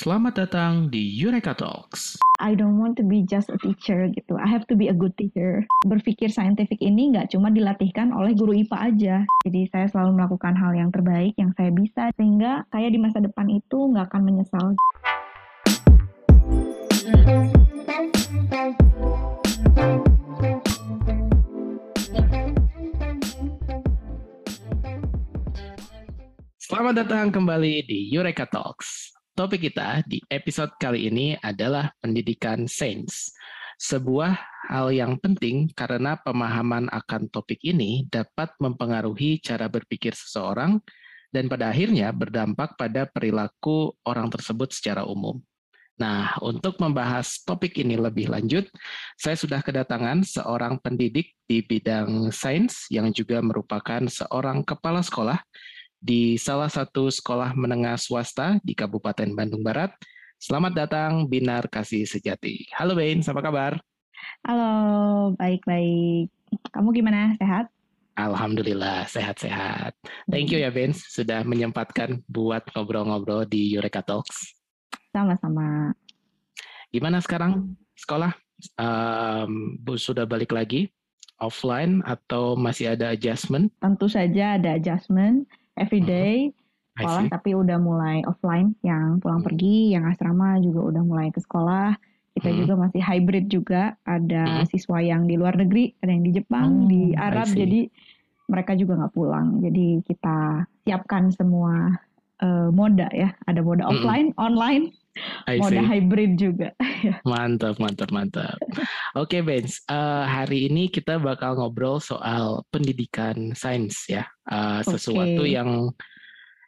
Selamat datang di Eureka Talks. I don't want to be just a teacher gitu. I have to be a good teacher. Berpikir saintifik ini nggak cuma dilatihkan oleh guru IPA aja. Jadi saya selalu melakukan hal yang terbaik yang saya bisa sehingga saya di masa depan itu nggak akan menyesal. Selamat datang kembali di Eureka Talks. Topik kita di episode kali ini adalah pendidikan sains. Sebuah hal yang penting karena pemahaman akan topik ini dapat mempengaruhi cara berpikir seseorang dan pada akhirnya berdampak pada perilaku orang tersebut secara umum. Nah, untuk membahas topik ini lebih lanjut, saya sudah kedatangan seorang pendidik di bidang sains yang juga merupakan seorang kepala sekolah di salah satu sekolah menengah swasta di Kabupaten Bandung Barat. Selamat datang Binar Kasih Sejati. Halo Bain, apa kabar? Halo, baik-baik. Kamu gimana? Sehat? Alhamdulillah, sehat-sehat. Thank you ya Ben, sudah menyempatkan buat ngobrol-ngobrol di Eureka Talks. Sama-sama. Gimana sekarang sekolah? Um, sudah balik lagi offline atau masih ada adjustment? Tentu saja ada adjustment every mm-hmm. day sekolah tapi udah mulai offline yang pulang hmm. pergi yang asrama juga udah mulai ke sekolah kita hmm. juga masih hybrid juga ada hmm. siswa yang di luar negeri ada yang di Jepang hmm, di Arab jadi mereka juga nggak pulang jadi kita siapkan semua uh, moda ya ada moda hmm. offline online moda hybrid juga mantap mantap mantap oke okay, Benz uh, hari ini kita bakal ngobrol soal pendidikan sains ya uh, sesuatu okay. yang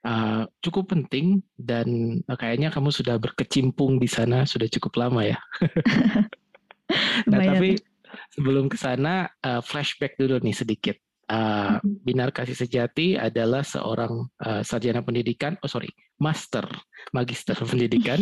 uh, cukup penting dan uh, kayaknya kamu sudah berkecimpung di sana sudah cukup lama ya. nah tapi sebelum ke sana uh, flashback dulu nih sedikit. Uh, Binar Kasih Sejati adalah seorang uh, sarjana pendidikan, oh sorry, master, magister pendidikan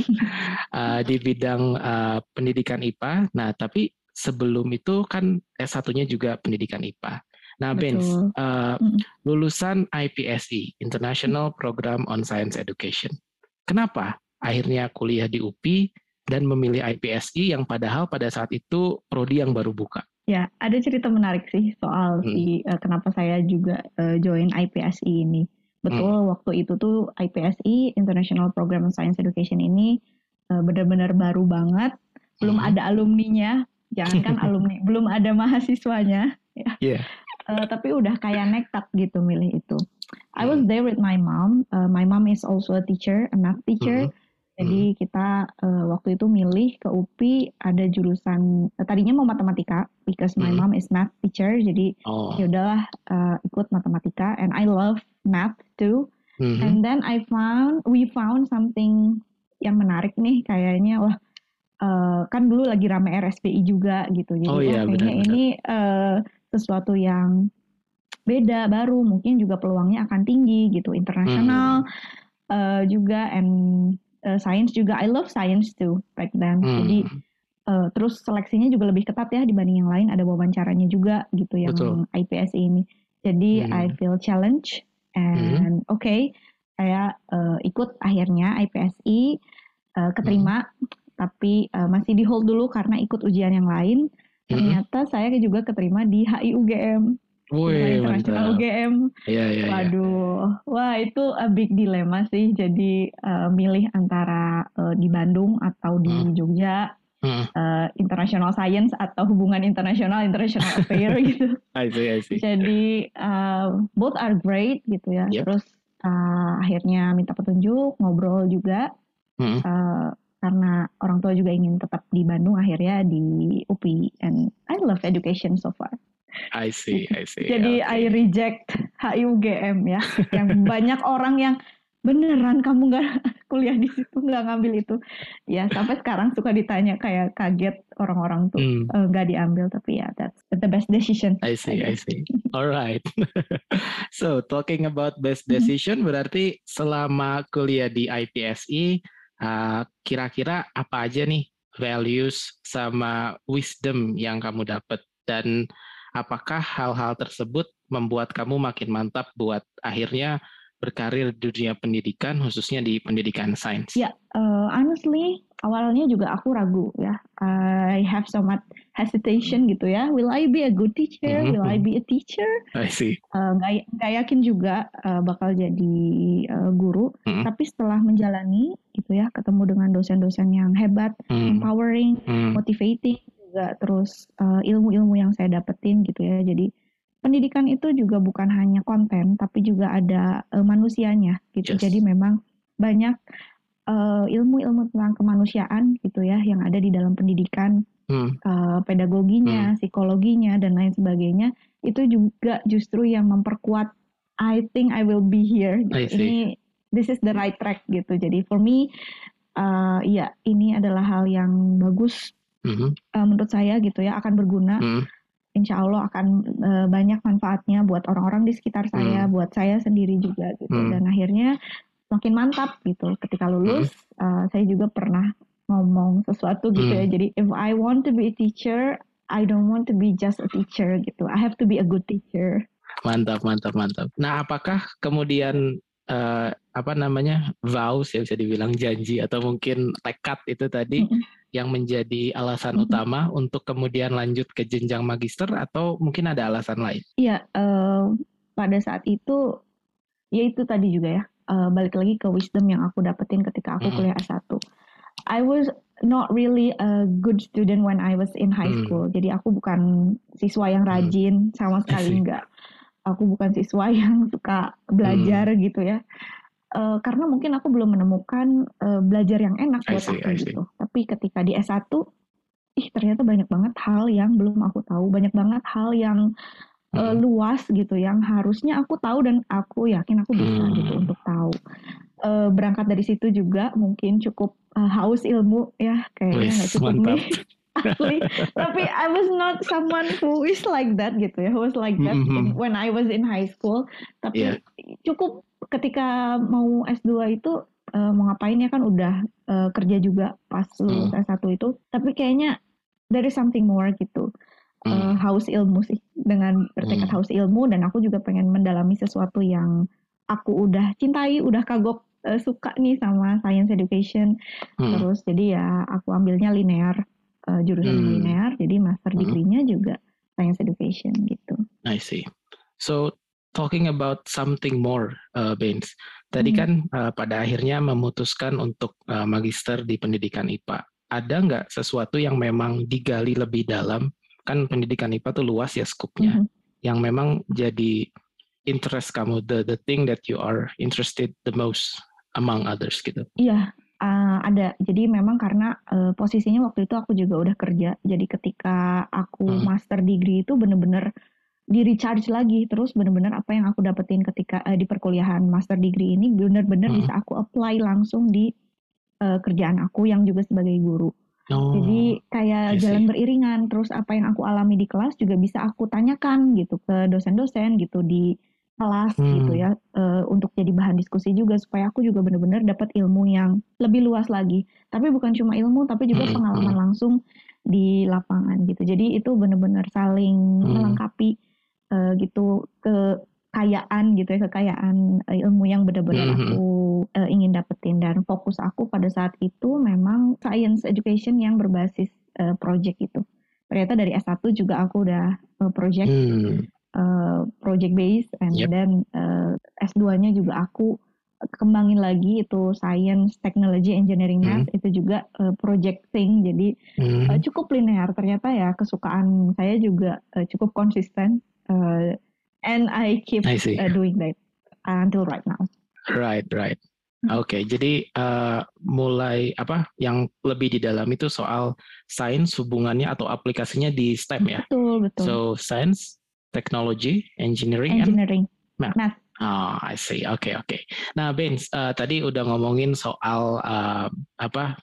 uh, di bidang uh, pendidikan IPA. Nah, tapi sebelum itu kan S1-nya juga pendidikan IPA. Nah, Ben, uh, lulusan IPSI, International Program on Science Education. Kenapa akhirnya kuliah di UPI dan memilih IPSI yang padahal pada saat itu prodi yang baru buka? Ya, ada cerita menarik sih soal hmm. si uh, kenapa saya juga uh, join IPSI ini. Betul, hmm. waktu itu tuh IPSI International Program on Science Education ini uh, benar-benar baru banget, belum hmm. ada alumninya, jangankan alumni, belum ada mahasiswanya. Ya. Yeah uh, tapi udah kayak nekat gitu milih itu. I was hmm. there with my mom. Uh, my mom is also a teacher, a math teacher. Mm -hmm. Jadi hmm. kita uh, waktu itu milih ke UPI ada jurusan uh, tadinya mau matematika because my mm -hmm. mom is math teacher. Jadi oh. ya udahlah uh, ikut matematika and I love math too. Mm -hmm. And then I found we found something yang menarik nih kayaknya wah uh, kan dulu lagi rame RSPI juga gitu. Jadi oh, iya, kayaknya benar, ini uh, sesuatu yang beda baru mungkin juga peluangnya akan tinggi gitu internasional hmm. uh, juga and uh, science juga I love science too back then hmm. jadi uh, terus seleksinya juga lebih ketat ya dibanding yang lain ada wawancaranya juga gitu yang Betul. IPSI ini jadi hmm. I feel challenge and hmm. oke okay, saya uh, ikut akhirnya IPSI uh, keterima hmm. tapi uh, masih di hold dulu karena ikut ujian yang lain ternyata hmm. saya juga keterima di HI UGM Wih, internasional UGM. Iya, iya, iya. Waduh, ya. wah itu a big dilema sih. Jadi uh, milih antara uh, di Bandung atau di hmm. Jogja, hmm. Uh, international science atau hubungan internasional, international affair gitu. I see, I see. Jadi uh, both are great gitu ya. Yep. Terus uh, akhirnya minta petunjuk, ngobrol juga. Hmm. Uh, karena orang tua juga ingin tetap di Bandung akhirnya di UPI and I love education so far. I see, I see. Jadi okay. I reject HIUGM ya, yang banyak orang yang beneran kamu nggak kuliah di situ nggak ngambil itu ya sampai sekarang suka ditanya kayak kaget orang-orang tuh hmm. Eh, nggak hmm. uh, diambil tapi ya that's the best decision I see I, I see alright so talking about best hmm. decision berarti selama kuliah di IPSI kira kira-kira apa aja nih values sama wisdom yang kamu dapat dan apakah hal-hal tersebut membuat kamu makin mantap buat akhirnya berkarir di dunia pendidikan, khususnya di pendidikan sains? Ya, uh, honestly, awalnya juga aku ragu ya. I have so much hesitation gitu ya. Will I be a good teacher? Mm-hmm. Will I be a teacher? I see. Uh, gak, yakin juga uh, bakal jadi uh, guru. Mm-hmm. Tapi setelah menjalani gitu ya, ketemu dengan dosen-dosen yang hebat, mm-hmm. empowering, mm-hmm. motivating juga, terus uh, ilmu-ilmu yang saya dapetin gitu ya. Jadi pendidikan itu juga bukan hanya konten, tapi juga ada uh, manusianya gitu. Yes. Jadi memang banyak uh, ilmu-ilmu tentang kemanusiaan gitu ya yang ada di dalam pendidikan, hmm. uh, pedagoginya, hmm. psikologinya dan lain sebagainya. Itu juga justru yang memperkuat. I think I will be here. Gitu. Ini this is the right track gitu. Jadi for me, uh, ya ini adalah hal yang bagus mm -hmm. uh, menurut saya gitu ya akan berguna. Mm insya Allah akan uh, banyak manfaatnya buat orang-orang di sekitar saya, hmm. buat saya sendiri juga gitu. Hmm. Dan akhirnya makin mantap gitu. Ketika lulus, hmm. uh, saya juga pernah ngomong sesuatu gitu ya. hmm. ya. Jadi if I want to be a teacher, I don't want to be just a teacher gitu. I have to be a good teacher. Mantap, mantap, mantap. Nah, apakah kemudian uh, apa namanya vows ya bisa dibilang janji atau mungkin tekad itu tadi hmm yang menjadi alasan mm -hmm. utama untuk kemudian lanjut ke jenjang magister atau mungkin ada alasan lain? Iya, uh, pada saat itu ya itu tadi juga ya uh, balik lagi ke wisdom yang aku dapetin ketika aku mm -hmm. kuliah S1. I was not really a good student when I was in high mm. school. Mm. Jadi aku bukan siswa yang mm. rajin mm. sama sekali enggak. Aku bukan siswa yang suka belajar mm. gitu ya uh, karena mungkin aku belum menemukan uh, belajar yang enak buat see, aku gitu. Tapi ketika di S1, ih ternyata banyak banget hal yang belum aku tahu, banyak banget hal yang uh, luas gitu yang harusnya aku tahu dan aku yakin aku bisa hmm. gitu untuk tahu. Uh, berangkat dari situ juga mungkin cukup uh, haus ilmu ya kayaknya nggak cukup nih. Asli. Tapi I was not someone who is like that gitu ya, who was like that mm -hmm. when I was in high school. Tapi yeah. cukup ketika mau S2 itu uh, mau ngapain ya kan udah uh, kerja juga pas lulus hmm. S1 itu. Tapi kayaknya dari something more gitu. Hmm. Uh, haus ilmu sih dengan bertekad hmm. haus ilmu dan aku juga pengen mendalami sesuatu yang aku udah cintai, udah kagok uh, suka nih sama science education. Hmm. Terus jadi ya aku ambilnya linear uh, jurusan hmm. linear, jadi master hmm. degree-nya juga science education gitu. I see. So talking about something more, uh, Benz. Tadi hmm. kan uh, pada akhirnya memutuskan untuk uh, magister di pendidikan IPA. Ada nggak sesuatu yang memang digali lebih dalam? Kan pendidikan IPA tuh luas ya skupnya. Hmm. Yang memang jadi interest kamu, the the thing that you are interested the most among others gitu. Iya, uh, ada. Jadi memang karena uh, posisinya waktu itu aku juga udah kerja. Jadi ketika aku hmm. master degree itu bener-bener di recharge lagi terus bener-bener apa yang aku dapetin ketika uh, di perkuliahan master degree ini bener-bener hmm. bisa aku apply langsung di uh, kerjaan aku yang juga sebagai guru. Oh, Jadi kayak jalan beriringan terus apa yang aku alami di kelas juga bisa aku tanyakan gitu ke dosen-dosen gitu di kelas hmm. gitu ya uh, untuk jadi bahan diskusi juga supaya aku juga benar-benar dapat ilmu yang lebih luas lagi. Tapi bukan cuma ilmu tapi juga hmm. pengalaman hmm. langsung di lapangan gitu. Jadi itu benar-benar saling hmm. melengkapi uh, gitu kekayaan gitu ya kekayaan uh, ilmu yang benar-benar hmm. aku uh, ingin dapetin dan fokus aku pada saat itu memang science education yang berbasis uh, project itu. Ternyata dari S1 juga aku udah uh, project hmm uh, project based and yep. then uh, S2-nya juga aku kembangin lagi itu science, technology, engineering, math mm. itu juga uh, projecting jadi mm. uh, cukup linear ternyata ya kesukaan saya juga uh, cukup konsisten uh, and I keep I uh, doing that until right now. Right, right. Hmm. Oke, okay, jadi uh, mulai apa yang lebih di dalam itu soal sains hubungannya atau aplikasinya di STEM ya. Betul, betul. So science, technology, engineering, engineering, and math. math. Oh, I see. Oke, okay, oke. Okay. Nah, Benz, uh, tadi udah ngomongin soal uh, apa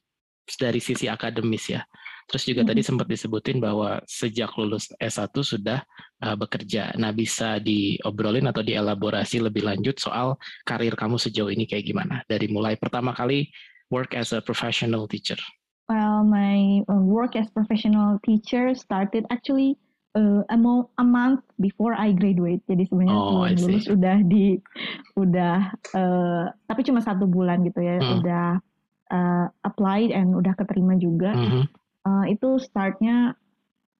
dari sisi akademis ya. Terus juga hmm. tadi sempat disebutin bahwa sejak lulus S1 sudah uh, bekerja. Nah, bisa diobrolin atau dielaborasi lebih lanjut soal karir kamu sejauh ini kayak gimana? Dari mulai pertama kali work as a professional teacher. Well, my work as professional teacher started actually uh, a, a month before I graduate. Jadi sebenarnya oh, sebelum lulus udah di udah uh, tapi cuma satu bulan gitu ya, hmm. udah uh, applied and udah keterima juga. Hmm. Uh, itu startnya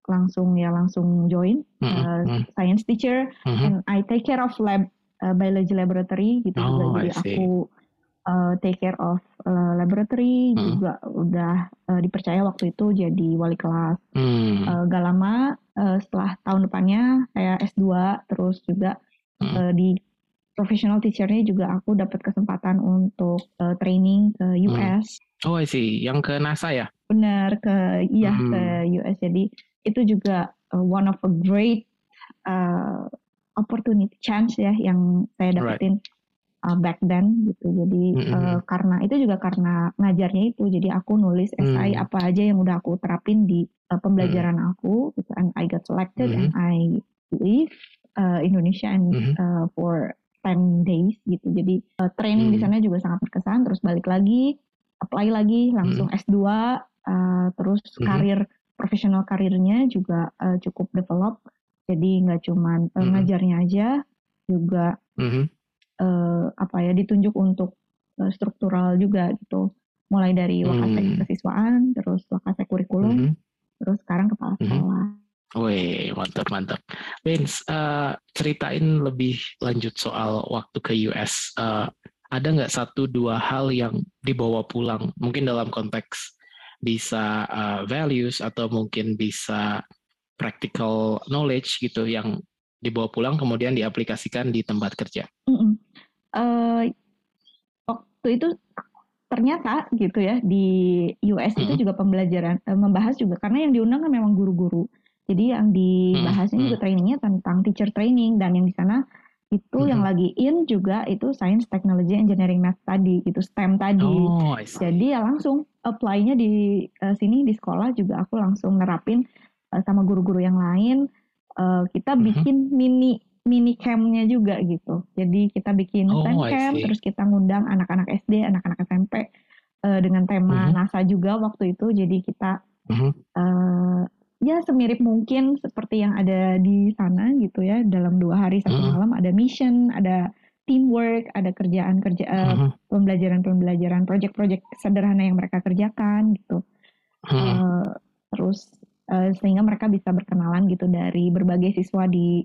langsung ya langsung join mm -hmm. uh, science teacher mm -hmm. and I take care of lab uh, biology laboratory gitu oh, juga jadi aku uh, take care of uh, laboratory mm. juga udah uh, dipercaya waktu itu jadi wali kelas. Mm. Uh, gak lama uh, setelah tahun depannya saya S2 terus juga mm. uh, di professional teachernya juga aku dapat kesempatan untuk uh, training ke US. Mm. Oh, I see. Yang ke NASA ya? Benar ke iya mm. ke US. Jadi itu juga uh, one of a great uh, opportunity chance ya yang saya dapetin. Right uh, back then gitu. Jadi mm-hmm. uh, karena itu juga karena ngajarnya itu. Jadi aku nulis esai mm. apa aja yang udah aku terapin di uh, pembelajaran mm. aku gitu. And I got selected mm-hmm. and I leave uh, Indonesia and mm-hmm. uh, for 10 days gitu. Jadi uh, training mm. di sana juga sangat berkesan. Terus balik lagi, apply lagi, langsung mm. S2. Uh, terus mm-hmm. karir profesional karirnya juga uh, cukup develop. Jadi nggak cuma uh, mm-hmm. ngajarnya aja, juga mm-hmm uh, apa ya ditunjuk untuk uh, struktural juga gitu mulai dari wakasek hmm. kesiswaan terus wakasek kurikulum hmm. terus sekarang kepala hmm. sekolah. Hmm. Wih, mantap mantap. Vince, uh, ceritain lebih lanjut soal waktu ke US. Uh, ada nggak satu dua hal yang dibawa pulang? Mungkin dalam konteks bisa uh, values atau mungkin bisa practical knowledge gitu yang dibawa pulang kemudian diaplikasikan di tempat kerja. Mm -mm uh, waktu itu ternyata gitu ya di US itu juga pembelajaran uh, membahas juga karena yang diundang kan memang guru-guru. Jadi yang dibahasnya juga trainingnya tentang teacher training dan yang di sana itu yang lagi in juga itu science, technology, engineering, math tadi itu STEM tadi. Oh, Jadi ya langsung apply-nya di uh, sini di sekolah juga aku langsung nerapin uh, sama guru-guru yang lain. Uh, kita bikin mini mini campnya juga gitu. Jadi kita bikin oh, camp, terus kita ngundang anak-anak SD, anak-anak SMP uh, dengan tema -huh. NASA juga waktu itu. Jadi kita -huh. uh, ya semirip mungkin seperti yang ada di sana gitu ya. Dalam dua hari satu -huh. malam ada mission, ada teamwork, ada kerjaan kerja uh, uh-huh. pembelajaran-pembelajaran, project-project sederhana yang mereka kerjakan gitu. -huh. uh, terus uh, sehingga mereka bisa berkenalan gitu dari berbagai siswa di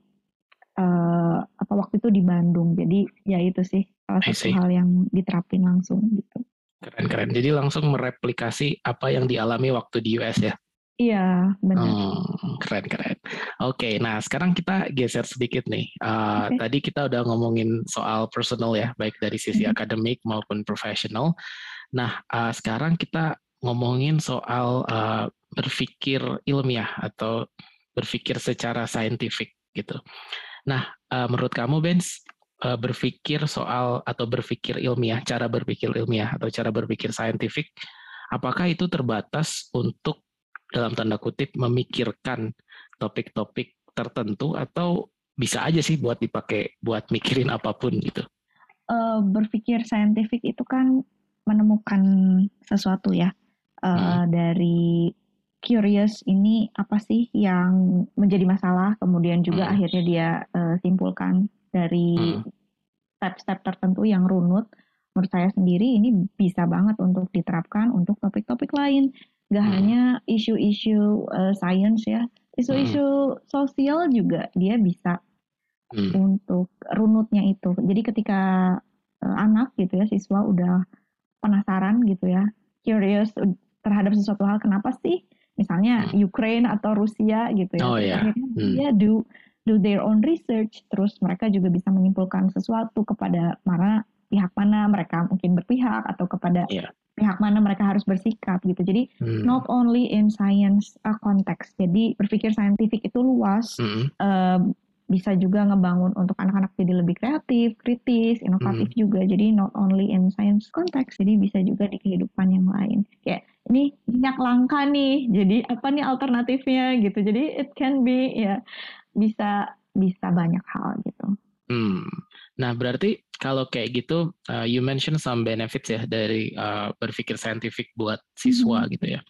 uh, apa waktu itu di Bandung. Jadi ya itu sih salah satu hal yang diterapin langsung gitu. Keren keren. Jadi langsung mereplikasi apa yang dialami waktu di US ya. Iya, benar. Hmm, keren keren. Oke, nah sekarang kita geser sedikit nih. Uh, okay. Tadi kita udah ngomongin soal personal ya, baik dari sisi mm -hmm. akademik maupun profesional. Nah, uh, sekarang kita ngomongin soal uh, berpikir ilmiah atau berpikir secara saintifik gitu. Nah, uh, menurut kamu, Benz, uh, berpikir soal atau berpikir ilmiah, cara berpikir ilmiah atau cara berpikir saintifik, apakah itu terbatas untuk dalam tanda kutip memikirkan topik-topik tertentu atau bisa aja sih buat dipakai buat mikirin apa pun gitu? Uh, berpikir saintifik itu kan menemukan sesuatu ya uh, hmm. dari curious ini apa sih yang menjadi masalah, kemudian juga hmm. akhirnya dia uh, simpulkan dari hmm. step-step hmm. tertentu yang runut. Menurut saya sendiri ini bisa banget untuk diterapkan untuk topik-topik lain, gak hmm. hanya isu-isu uh, science ya, isu-isu hmm. sosial juga dia bisa hmm. untuk runutnya itu. Jadi ketika uh, anak gitu ya siswa udah penasaran gitu ya, curious terhadap sesuatu hal kenapa sih misalnya hmm. Ukraine atau Rusia gitu ya. Oh, yeah. Akhirnya hmm. dia do do their own research, terus mereka juga bisa menyimpulkan sesuatu kepada mana pihak mana mereka mungkin berpihak atau kepada yeah. pihak mana mereka harus bersikap gitu. Jadi hmm. not only in science uh, context, jadi berpikir saintifik itu luas. Hmm. Uh, bisa juga ngebangun untuk anak-anak jadi lebih kreatif, kritis, inovatif hmm. juga. Jadi not only in science context, jadi bisa juga di kehidupan yang lain. Kayak ini minyak langka nih, jadi apa nih alternatifnya gitu. Jadi it can be ya bisa bisa banyak hal gitu. Hmm. Nah berarti kalau kayak gitu, uh, you mention some benefits ya dari uh, berpikir saintifik buat siswa hmm. gitu ya.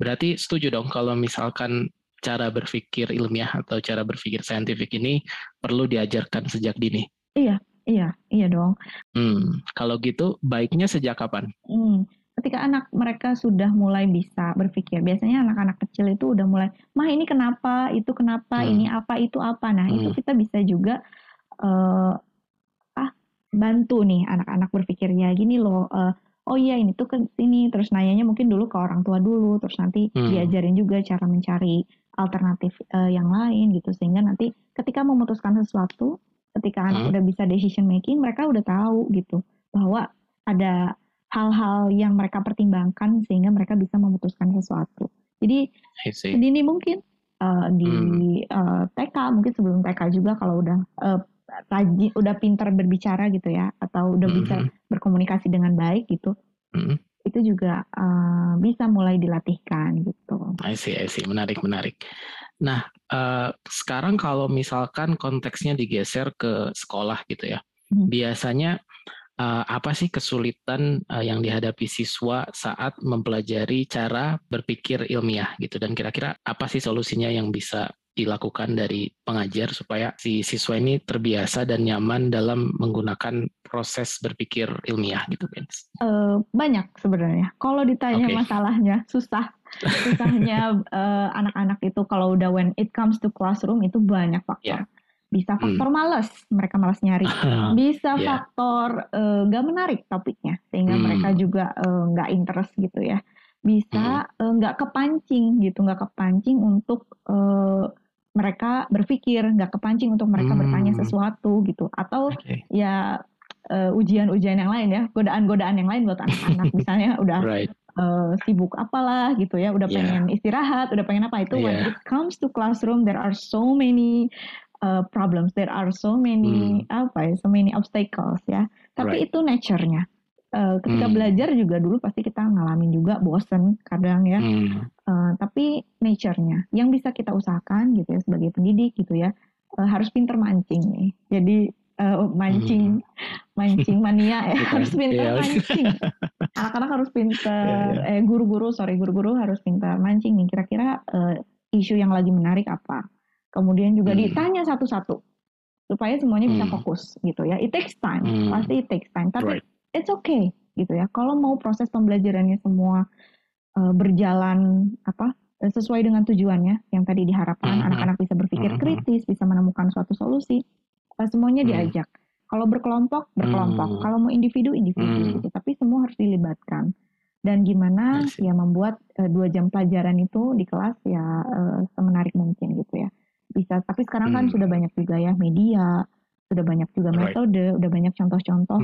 Berarti setuju dong kalau misalkan cara berpikir ilmiah atau cara berpikir saintifik ini perlu diajarkan sejak dini. Iya, iya, iya dong. Hmm, kalau gitu baiknya sejak kapan? Hmm, ketika anak mereka sudah mulai bisa berpikir. Biasanya anak-anak kecil itu udah mulai, mah ini kenapa, itu kenapa, hmm. ini apa, itu apa. Nah hmm. itu kita bisa juga uh, bantu nih anak-anak berpikirnya gini loh. Uh, oh iya ini tuh ke sini terus nanyanya mungkin dulu ke orang tua dulu terus nanti hmm. diajarin juga cara mencari alternatif uh, yang lain gitu sehingga nanti ketika memutuskan sesuatu ketika anak hmm. udah bisa decision making mereka udah tahu gitu bahwa ada hal-hal yang mereka pertimbangkan sehingga mereka bisa memutuskan sesuatu jadi sedini mungkin uh, di hmm. uh, TK mungkin sebelum TK juga kalau udah uh, rajin udah pintar berbicara gitu ya atau udah mm-hmm. bisa berkomunikasi dengan baik gitu mm-hmm. itu juga uh, bisa mulai dilatihkan gitu. I see, I see. Menarik, menarik. Nah, uh, sekarang kalau misalkan konteksnya digeser ke sekolah gitu ya, mm-hmm. biasanya uh, apa sih kesulitan uh, yang dihadapi siswa saat mempelajari cara berpikir ilmiah gitu dan kira-kira apa sih solusinya yang bisa dilakukan dari pengajar supaya si siswa ini terbiasa dan nyaman dalam menggunakan proses berpikir ilmiah gitu, Ben? Uh, banyak sebenarnya. Kalau ditanya okay. masalahnya susah. Susahnya uh, anak-anak itu kalau udah when it comes to classroom itu banyak faktor. Yeah. Bisa hmm. faktor hmm. malas, mereka malas nyari. Bisa yeah. faktor uh, gak menarik topiknya, sehingga hmm. mereka juga nggak uh, interest gitu ya bisa nggak hmm. uh, kepancing gitu nggak kepancing untuk uh, mereka berpikir nggak kepancing untuk mereka hmm. bertanya sesuatu gitu atau okay. ya uh, ujian-ujian yang lain ya godaan-godaan yang lain buat anak-anak misalnya udah right. uh, sibuk apalah gitu ya udah yeah. pengen istirahat udah pengen apa itu yeah. when it comes to classroom there are so many uh, problems there are so many hmm. apa ya so many obstacles ya tapi right. itu nature-nya uh, ketika hmm. belajar juga dulu pasti kita ngalamin juga bosen kadang ya hmm. uh, tapi nature-nya yang bisa kita usahakan gitu ya sebagai pendidik gitu ya uh, harus pinter mancing nih jadi uh, mancing hmm. mancing mania ya harus pinter yeah. mancing anak-anak harus pinter yeah, yeah. eh guru-guru sorry guru-guru harus pinter mancing nih kira-kira uh, isu yang lagi menarik apa kemudian juga hmm. ditanya satu-satu supaya semuanya bisa hmm. fokus gitu ya it takes time hmm. pasti it takes time tapi right it's okay gitu ya. Kalau mau proses pembelajarannya semua uh, berjalan apa sesuai dengan tujuannya yang tadi diharapkan mm-hmm. anak-anak bisa berpikir mm-hmm. kritis, bisa menemukan suatu solusi, uh, semuanya mm-hmm. diajak. Kalau berkelompok, berkelompok. Mm-hmm. Kalau mau individu, individu mm-hmm. gitu. Tapi semua harus dilibatkan. Dan gimana yes. ya membuat uh, dua jam pelajaran itu di kelas ya uh, semenarik mungkin gitu ya. Bisa. Tapi sekarang kan sudah banyak juga ya media, sudah banyak juga right. metode, udah banyak contoh-contoh.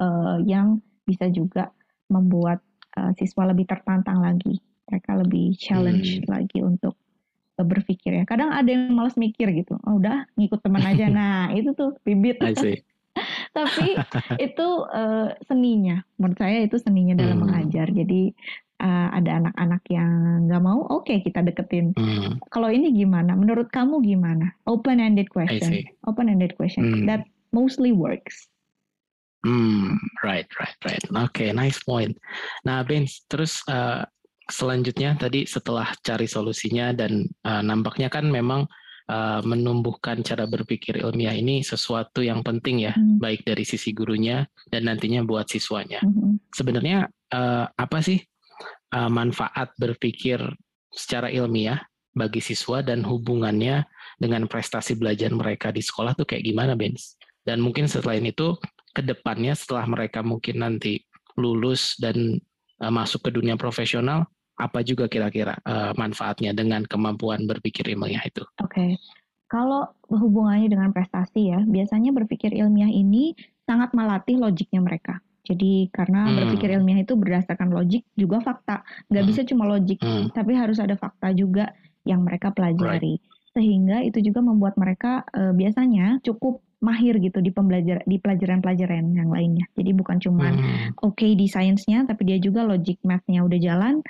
Uh, yang bisa juga membuat uh, siswa lebih tertantang lagi. Mereka lebih challenge hmm. lagi untuk uh, berpikir ya. Kadang ada yang malas mikir gitu. Oh, udah ngikut teman aja. Nah, itu tuh bibit. Tapi itu uh, seninya. Menurut saya itu seninya dalam hmm. mengajar. Jadi uh, ada anak-anak yang nggak mau, oke okay, kita deketin. Hmm. Kalau ini gimana? Menurut kamu gimana? Open-ended question. Open-ended question. Hmm. That mostly works. Hmm, right, right, right. Oke, okay, nice point. Nah, Ben, terus uh, selanjutnya tadi setelah cari solusinya dan uh, nampaknya kan memang uh, menumbuhkan cara berpikir ilmiah ini sesuatu yang penting ya, hmm. baik dari sisi gurunya dan nantinya buat siswanya. Hmm. Sebenarnya uh, apa sih uh, manfaat berpikir secara ilmiah bagi siswa dan hubungannya dengan prestasi belajar mereka di sekolah tuh kayak gimana, Ben? Dan mungkin selain itu ke depannya setelah mereka mungkin nanti lulus dan uh, masuk ke dunia profesional apa juga kira-kira uh, manfaatnya dengan kemampuan berpikir ilmiah itu? Oke, okay. kalau hubungannya dengan prestasi ya, biasanya berpikir ilmiah ini sangat melatih logiknya mereka. Jadi karena hmm. berpikir ilmiah itu berdasarkan logik juga fakta, nggak hmm. bisa cuma logik, hmm. tapi harus ada fakta juga yang mereka pelajari. Right. Sehingga itu juga membuat mereka uh, biasanya cukup mahir gitu di pembelajar di pelajaran-pelajaran yang lainnya. Jadi bukan cuma hmm. oke okay di sainsnya, tapi dia juga logic mathnya udah jalan.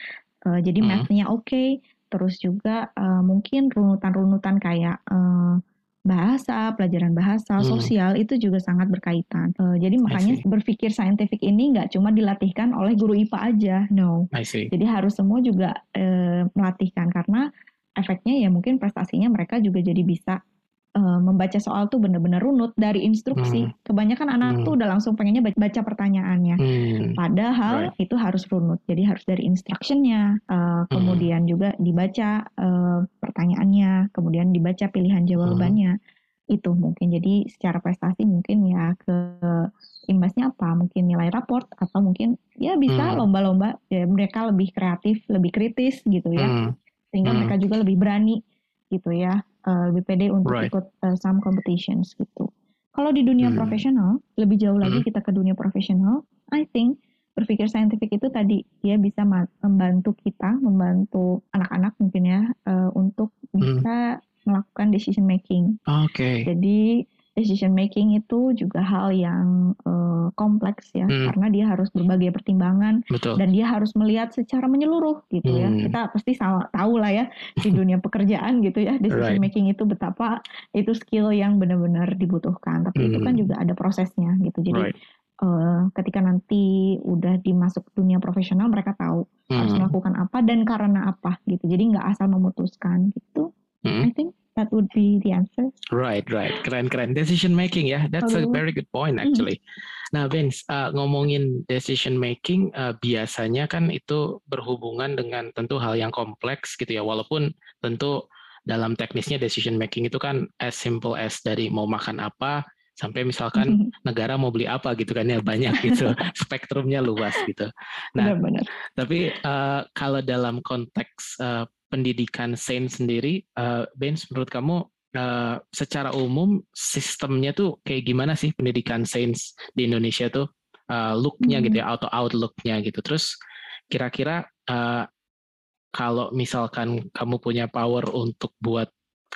Uh, jadi hmm. mathnya oke, okay, terus juga uh, mungkin runutan-runutan kayak uh, bahasa, pelajaran bahasa, hmm. sosial itu juga sangat berkaitan. Uh, jadi makanya berpikir saintifik ini nggak cuma dilatihkan oleh guru IPA aja, no. Jadi harus semua juga uh, melatihkan karena efeknya ya mungkin prestasinya mereka juga jadi bisa uh, membaca soal tuh benar-benar runut dari instruksi. Hmm. Kebanyakan anak hmm. tuh udah langsung pengennya baca pertanyaannya. Hmm. Padahal right. itu harus runut. Jadi harus dari instructionnya, uh, kemudian hmm. juga dibaca uh, pertanyaannya, kemudian dibaca pilihan jawabannya. Hmm. Itu mungkin jadi secara prestasi mungkin ya ke imbasnya apa? Mungkin nilai raport atau mungkin ya bisa lomba-lomba hmm. ya mereka lebih kreatif, lebih kritis gitu ya. Hmm. Sehingga hmm. mereka juga lebih berani gitu ya uh, lebih pede untuk right. ikut uh, some competitions gitu. Kalau di dunia hmm. profesional, lebih jauh lagi hmm. kita ke dunia profesional, I think berpikir saintifik itu tadi dia bisa membantu kita, membantu anak-anak mungkin ya uh, untuk hmm. bisa hmm. melakukan decision making. Oke. Okay. Jadi decision making itu juga hal yang uh, kompleks ya hmm. karena dia harus berbagai pertimbangan Betul. dan dia harus melihat secara menyeluruh gitu ya. hmm. ya kita pasti tahu lah ya di dunia pekerjaan gitu ya decision right. making itu betapa itu skill yang benar-benar dibutuhkan tapi hmm. itu kan hmm. juga ada prosesnya gitu jadi right. Uh, ketika nanti udah dimasuk dunia profesional mereka tahu hmm. harus melakukan apa dan karena apa gitu jadi nggak asal memutuskan gitu hmm. I think that would be the answer. Right, right. Keren, keren. Decision making ya. That's Halo. a very good point mm-hmm. actually. Mm. Nah, Vince, uh, ngomongin decision making uh, biasanya kan itu berhubungan dengan tentu hal yang kompleks gitu ya. Walaupun tentu dalam teknisnya decision making itu kan as simple as dari mau makan apa sampai misalkan mm-hmm. negara mau beli apa gitu kan ya banyak gitu spektrumnya luas gitu. Nah, benar, benar. tapi uh, kalau dalam konteks uh, pendidikan sains sendiri, uh, Benz, menurut kamu uh, secara umum sistemnya tuh kayak gimana sih pendidikan sains di Indonesia tuh uh, looknya hmm. gitu ya atau outlooknya gitu. Terus kira-kira uh, kalau misalkan kamu punya power untuk buat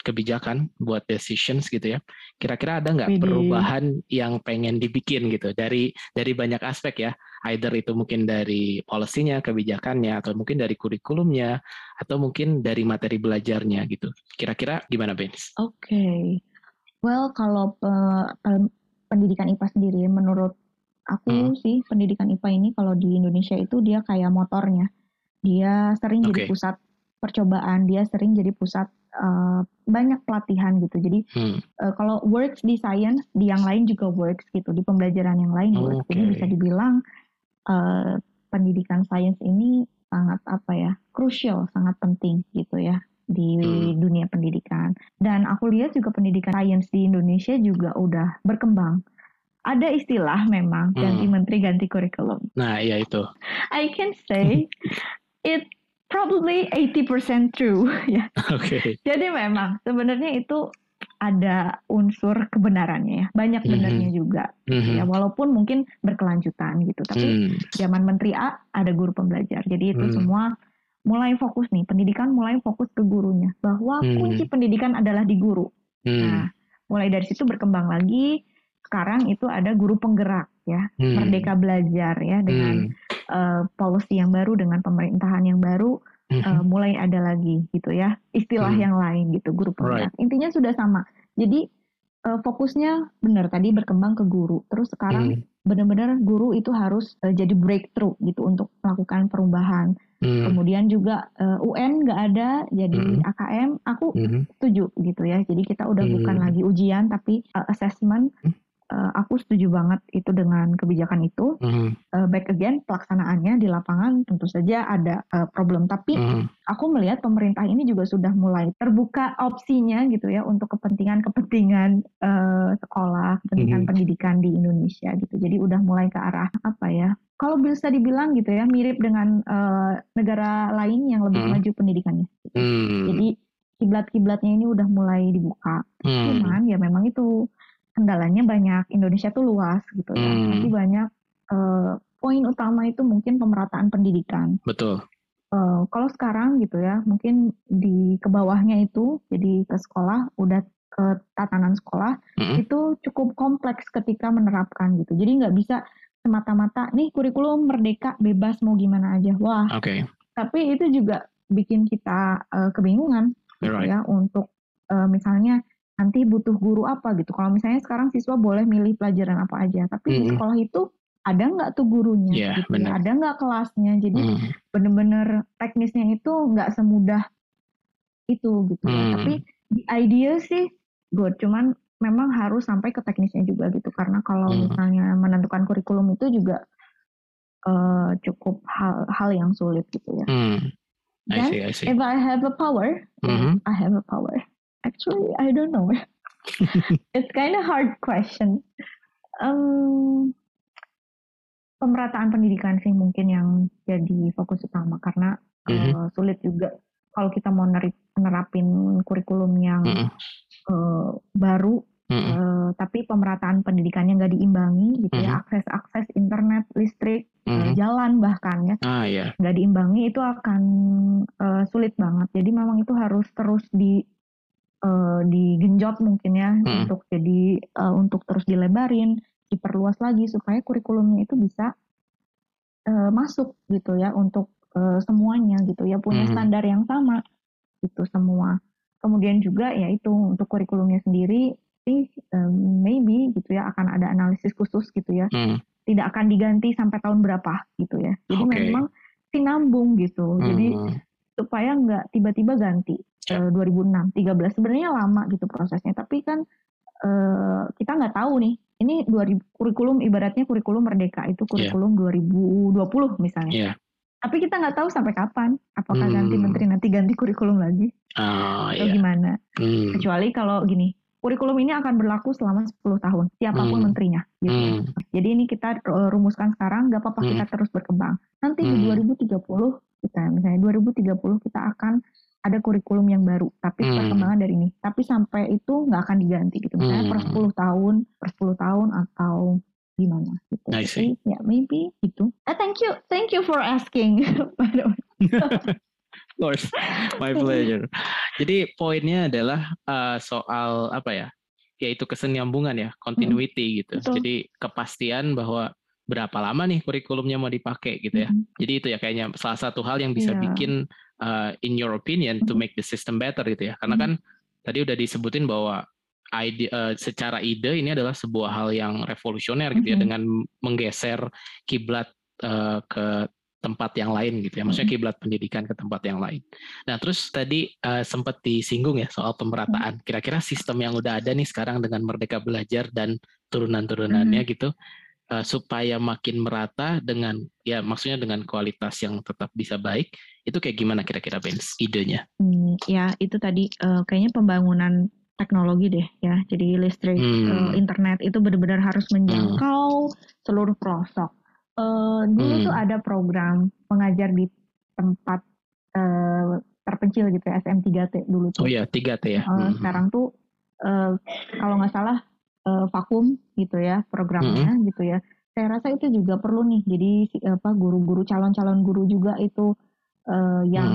kebijakan, buat decisions gitu ya, kira-kira ada nggak perubahan yang pengen dibikin gitu dari dari banyak aspek ya? either itu mungkin dari polisinya, kebijakannya, atau mungkin dari kurikulumnya, atau mungkin dari materi belajarnya gitu. Kira-kira gimana, Benz? Oke, okay. well kalau pendidikan IPA sendiri, menurut aku hmm. sih pendidikan IPA ini kalau di Indonesia itu dia kayak motornya, dia sering okay. jadi pusat percobaan, dia sering jadi pusat uh, banyak pelatihan gitu. Jadi hmm. uh, kalau works di science, di yang lain juga works gitu, di pembelajaran yang lain works. Okay. Jadi bisa dibilang uh, pendidikan sains ini sangat apa ya krusial sangat penting gitu ya di hmm. dunia pendidikan dan aku lihat juga pendidikan sains di Indonesia juga udah berkembang ada istilah memang hmm. ganti menteri ganti kurikulum nah iya itu I can say it probably 80% true ya oke okay. jadi memang sebenarnya itu ada unsur kebenarannya ya banyak mm -hmm. benernya juga mm -hmm. ya walaupun mungkin berkelanjutan gitu tapi mm. zaman menteri A ada guru pembelajar jadi itu mm. semua mulai fokus nih pendidikan mulai fokus ke gurunya bahwa mm. kunci pendidikan adalah di guru mm. nah mulai dari situ berkembang lagi sekarang itu ada guru penggerak ya mm. merdeka belajar ya dengan mm. Uh, policy yang baru dengan pemerintahan yang baru uh, mulai ada lagi gitu ya istilah mm. yang lain gitu guru penggerak right. intinya sudah sama jadi uh, fokusnya benar tadi berkembang ke guru terus sekarang mm. benar-benar guru itu harus uh, jadi breakthrough gitu untuk melakukan perubahan mm. kemudian juga uh, UN nggak ada jadi mm. AKM aku mm. setuju gitu ya jadi kita udah mm. bukan lagi ujian tapi uh, assessment mm uh, aku setuju banget itu dengan kebijakan itu. Mm-hmm. Uh, back again pelaksanaannya di lapangan tentu saja ada uh, problem, tapi mm-hmm. aku melihat pemerintah ini juga sudah mulai terbuka opsinya gitu ya untuk kepentingan-kepentingan uh, sekolah, kepentingan mm-hmm. pendidikan di Indonesia gitu. Jadi udah mulai ke arah apa ya? Kalau bisa dibilang gitu ya mirip dengan uh, negara lain yang lebih mm-hmm. maju pendidikannya. Gitu. Mm-hmm. Jadi kiblat-kiblatnya ini udah mulai dibuka. Hmm. Cuman ya memang itu kendalanya banyak. Indonesia tuh luas gitu ya. Hmm. Tapi banyak uh, poin utama itu mungkin pemerataan pendidikan. Betul. Uh, kalau sekarang gitu ya, mungkin di ke bawahnya itu, jadi ke sekolah, udah ke tatanan sekolah, mm-hmm. itu cukup kompleks ketika menerapkan gitu. Jadi nggak bisa semata-mata, nih kurikulum merdeka, bebas mau gimana aja. Wah, okay. tapi itu juga bikin kita uh, kebingungan gitu right. ya untuk uh, misalnya nanti butuh guru apa gitu. Kalau misalnya sekarang siswa boleh milih pelajaran apa aja, tapi mm -hmm. di sekolah itu ada nggak tuh gurunya, yeah, gitu ya? ada nggak kelasnya. Jadi mm. bener-bener teknisnya itu nggak semudah itu gitu ya. Tapi di idea sih good, cuman memang harus sampai ke teknisnya juga gitu karena kalau hmm. misalnya menentukan kurikulum itu juga uh, cukup hal hal yang sulit gitu ya. Hmm. I see, I see. if I have a power, mm-hmm. I have a power. Actually, I don't know. It's kind of hard question. Um, pemerataan pendidikan sih mungkin yang jadi fokus utama karena mm-hmm. uh, sulit juga kalau kita mau nerapin kurikulum yang mm-hmm. uh, baru Mm-hmm. Uh, tapi pemerataan pendidikannya nggak diimbangi gitu mm-hmm. ya akses akses internet listrik mm-hmm. uh, jalan bahkan ya ah, yeah. nggak diimbangi itu akan uh, sulit banget jadi memang itu harus terus di uh, digenjot mungkin ya mm-hmm. untuk jadi uh, untuk terus dilebarin diperluas lagi supaya kurikulumnya itu bisa uh, masuk gitu ya untuk uh, semuanya gitu ya punya mm-hmm. standar yang sama itu semua kemudian juga ya itu untuk kurikulumnya sendiri sih um, maybe gitu ya akan ada analisis khusus gitu ya. Hmm. Tidak akan diganti sampai tahun berapa gitu ya. Jadi okay. memang sinambung gitu. Hmm. Jadi supaya nggak tiba-tiba ganti uh, 2006, 13 sebenarnya lama gitu prosesnya. Tapi kan uh, kita nggak tahu nih. Ini 2000 kurikulum ibaratnya kurikulum merdeka itu iya. kurikulum yeah. 2020 misalnya. Yeah. Tapi kita nggak tahu sampai kapan. Apakah hmm. ganti menteri nanti ganti kurikulum lagi? Oh, atau yeah. gimana? Hmm. Kecuali kalau gini, kurikulum ini akan berlaku selama 10 tahun, siapa pun hmm. menterinya. Gitu. Hmm. Jadi ini kita uh, rumuskan sekarang, gak apa-apa hmm. kita terus berkembang. Nanti hmm. di 2030, kita misalnya 2030 kita akan ada kurikulum yang baru, tapi hmm. perkembangan dari ini. Tapi sampai itu nggak akan diganti gitu. Misalnya hmm. per 10 tahun, per 10 tahun atau gimana gitu. I see. ya yeah, maybe gitu. Uh, thank you, thank you for asking. Of course, my pleasure. Jadi poinnya adalah uh, soal apa ya? Yaitu kesenyambungan ya, continuity hmm. gitu. Betul. Jadi kepastian bahwa berapa lama nih kurikulumnya mau dipakai gitu ya. Hmm. Jadi itu ya kayaknya salah satu hal yang bisa yeah. bikin uh, in your opinion to make the system better gitu ya. Karena kan tadi udah disebutin bahwa ide uh, secara ide ini adalah sebuah hal yang revolusioner gitu ya dengan menggeser kiblat uh, ke tempat yang lain gitu ya. Maksudnya kiblat pendidikan ke tempat yang lain. Nah, terus tadi uh, sempat disinggung ya soal pemerataan. Kira-kira sistem yang udah ada nih sekarang dengan Merdeka Belajar dan turunan-turunannya hmm. gitu uh, supaya makin merata dengan ya maksudnya dengan kualitas yang tetap bisa baik. Itu kayak gimana kira-kira Benz idenya? Hmm, ya, itu tadi uh, kayaknya pembangunan teknologi deh ya. Jadi listrik, hmm. uh, internet itu benar-benar harus menjangkau hmm. seluruh pelosok Uh, dulu hmm. tuh ada program mengajar di tempat uh, terpencil gitu ya SM3T dulu tuh. Oh iya 3T ya. Uh, hmm. Sekarang tuh uh, kalau nggak salah uh, vakum gitu ya programnya hmm. gitu ya. Saya rasa itu juga perlu nih. Jadi apa guru-guru calon-calon guru juga itu uh, yang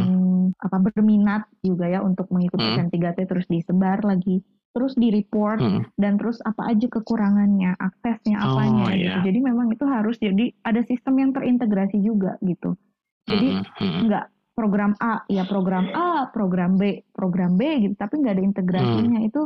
hmm. apa berminat juga ya untuk mengikuti hmm. SM3T terus disebar lagi terus di report hmm. dan terus apa aja kekurangannya, aksesnya apanya oh, gitu. Yeah. Jadi memang itu harus jadi ada sistem yang terintegrasi juga gitu. Jadi hmm. nggak program A ya program A, program B, program B gitu, tapi nggak ada integrasinya hmm. itu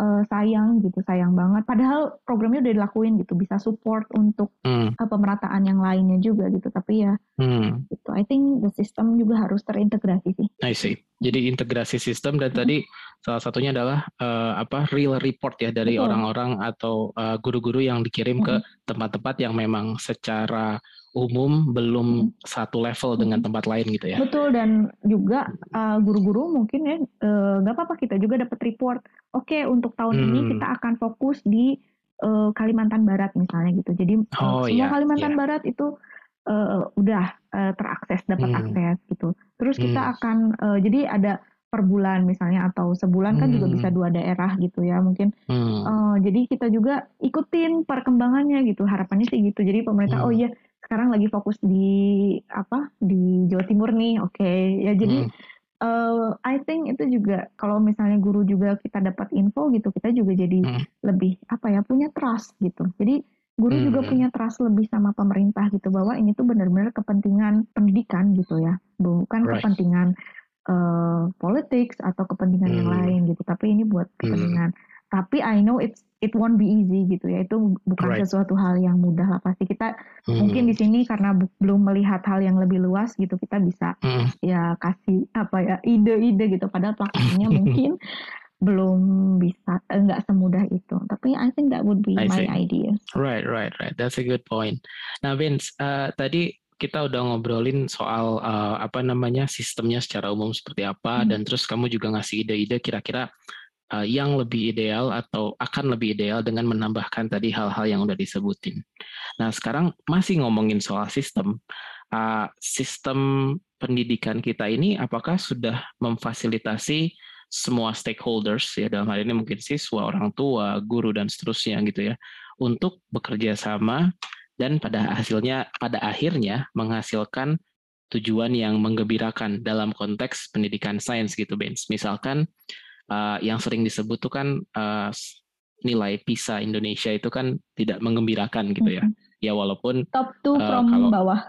uh, sayang gitu, sayang banget. Padahal programnya udah dilakuin gitu, bisa support untuk hmm. uh, pemerataan yang lainnya juga gitu. Tapi ya, hmm. gitu. I think the system juga harus terintegrasi sih. I see. Jadi integrasi sistem dan hmm. tadi salah satunya adalah uh, apa real report ya dari orang-orang atau guru-guru uh, yang dikirim hmm. ke tempat-tempat yang memang secara umum belum hmm. satu level dengan tempat lain gitu ya. Betul dan juga uh, guru-guru mungkin ya nggak uh, apa-apa kita juga dapat report. Oke okay, untuk tahun hmm. ini kita akan fokus di uh, Kalimantan Barat misalnya gitu. Jadi oh, semua ya, Kalimantan ya. Barat itu uh, udah uh, terakses dapat hmm. akses gitu. Terus kita hmm. akan uh, jadi ada per bulan misalnya atau sebulan kan juga bisa dua daerah gitu ya mungkin hmm. uh, jadi kita juga ikutin perkembangannya gitu harapannya sih gitu jadi pemerintah hmm. oh iya sekarang lagi fokus di apa di Jawa Timur nih oke okay. ya jadi hmm. uh, I think itu juga kalau misalnya guru juga kita dapat info gitu kita juga jadi hmm. lebih apa ya punya trust gitu jadi guru hmm. juga punya trust lebih sama pemerintah gitu bahwa ini tuh benar-benar kepentingan pendidikan gitu ya bukan right. kepentingan uh, politics atau kepentingan hmm. yang lain gitu tapi ini buat hmm. kepentingan hmm. Tapi I know it's it won't be easy gitu ya itu bukan right. sesuatu hal yang mudah lah pasti kita hmm. mungkin di sini karena belum melihat hal yang lebih luas gitu kita bisa hmm. ya kasih apa ya ide-ide gitu padahal praktiknya mungkin belum bisa enggak semudah itu tapi I think that would be I my see. idea right right right that's a good point nah Vince uh, tadi kita udah ngobrolin soal uh, apa namanya sistemnya secara umum seperti apa hmm. dan terus kamu juga ngasih ide-ide kira-kira uh, yang lebih ideal atau akan lebih ideal dengan menambahkan tadi hal-hal yang udah disebutin. Nah sekarang masih ngomongin soal sistem, uh, sistem pendidikan kita ini apakah sudah memfasilitasi semua stakeholders ya dalam hal ini mungkin siswa, orang tua, guru dan seterusnya gitu ya untuk bekerja sama dan pada hasilnya pada akhirnya menghasilkan tujuan yang menggembirakan dalam konteks pendidikan sains gitu Benz. Misalkan uh, yang sering disebut tuh kan uh, nilai PISA Indonesia itu kan tidak mengembirakan gitu ya. Ya walaupun top two uh, from kalau, bawah.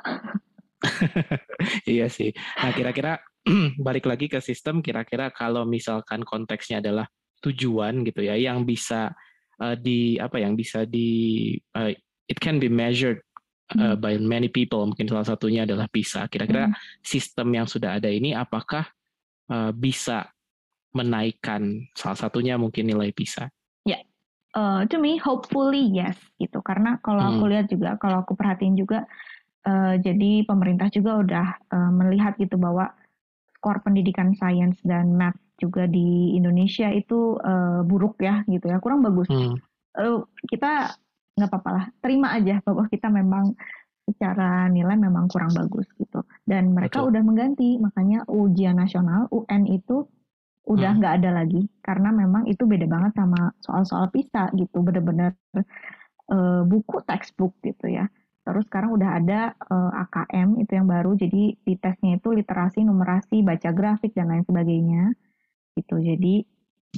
iya sih. Nah kira-kira balik lagi ke sistem, kira-kira kalau misalkan konteksnya adalah tujuan gitu ya, yang bisa uh, di apa yang bisa di uh, it can be measured uh, by many people. Mungkin salah satunya adalah PISA. Kira-kira hmm. sistem yang sudah ada ini apakah uh, bisa menaikkan salah satunya mungkin nilai PISA? Ya, yeah. uh, to me hopefully yes gitu. Karena kalau hmm. aku lihat juga, kalau aku perhatiin juga, uh, jadi pemerintah juga udah uh, melihat gitu bahwa skor pendidikan sains dan math juga di Indonesia itu uh, buruk ya gitu ya, kurang bagus. Hmm. Uh, kita nggak apa-apa lah, terima aja bahwa kita memang secara nilai memang kurang bagus gitu. Dan mereka Betul. udah mengganti, makanya ujian nasional UN itu udah hmm. nggak hmm. ada lagi. Karena memang itu beda banget sama soal-soal PISA gitu. Bener-bener uh, buku textbook gitu ya. Terus sekarang udah ada uh, eh, AKM itu yang baru. Jadi di tesnya itu literasi numerasi baca grafik dan lain sebagainya. Gitu. Jadi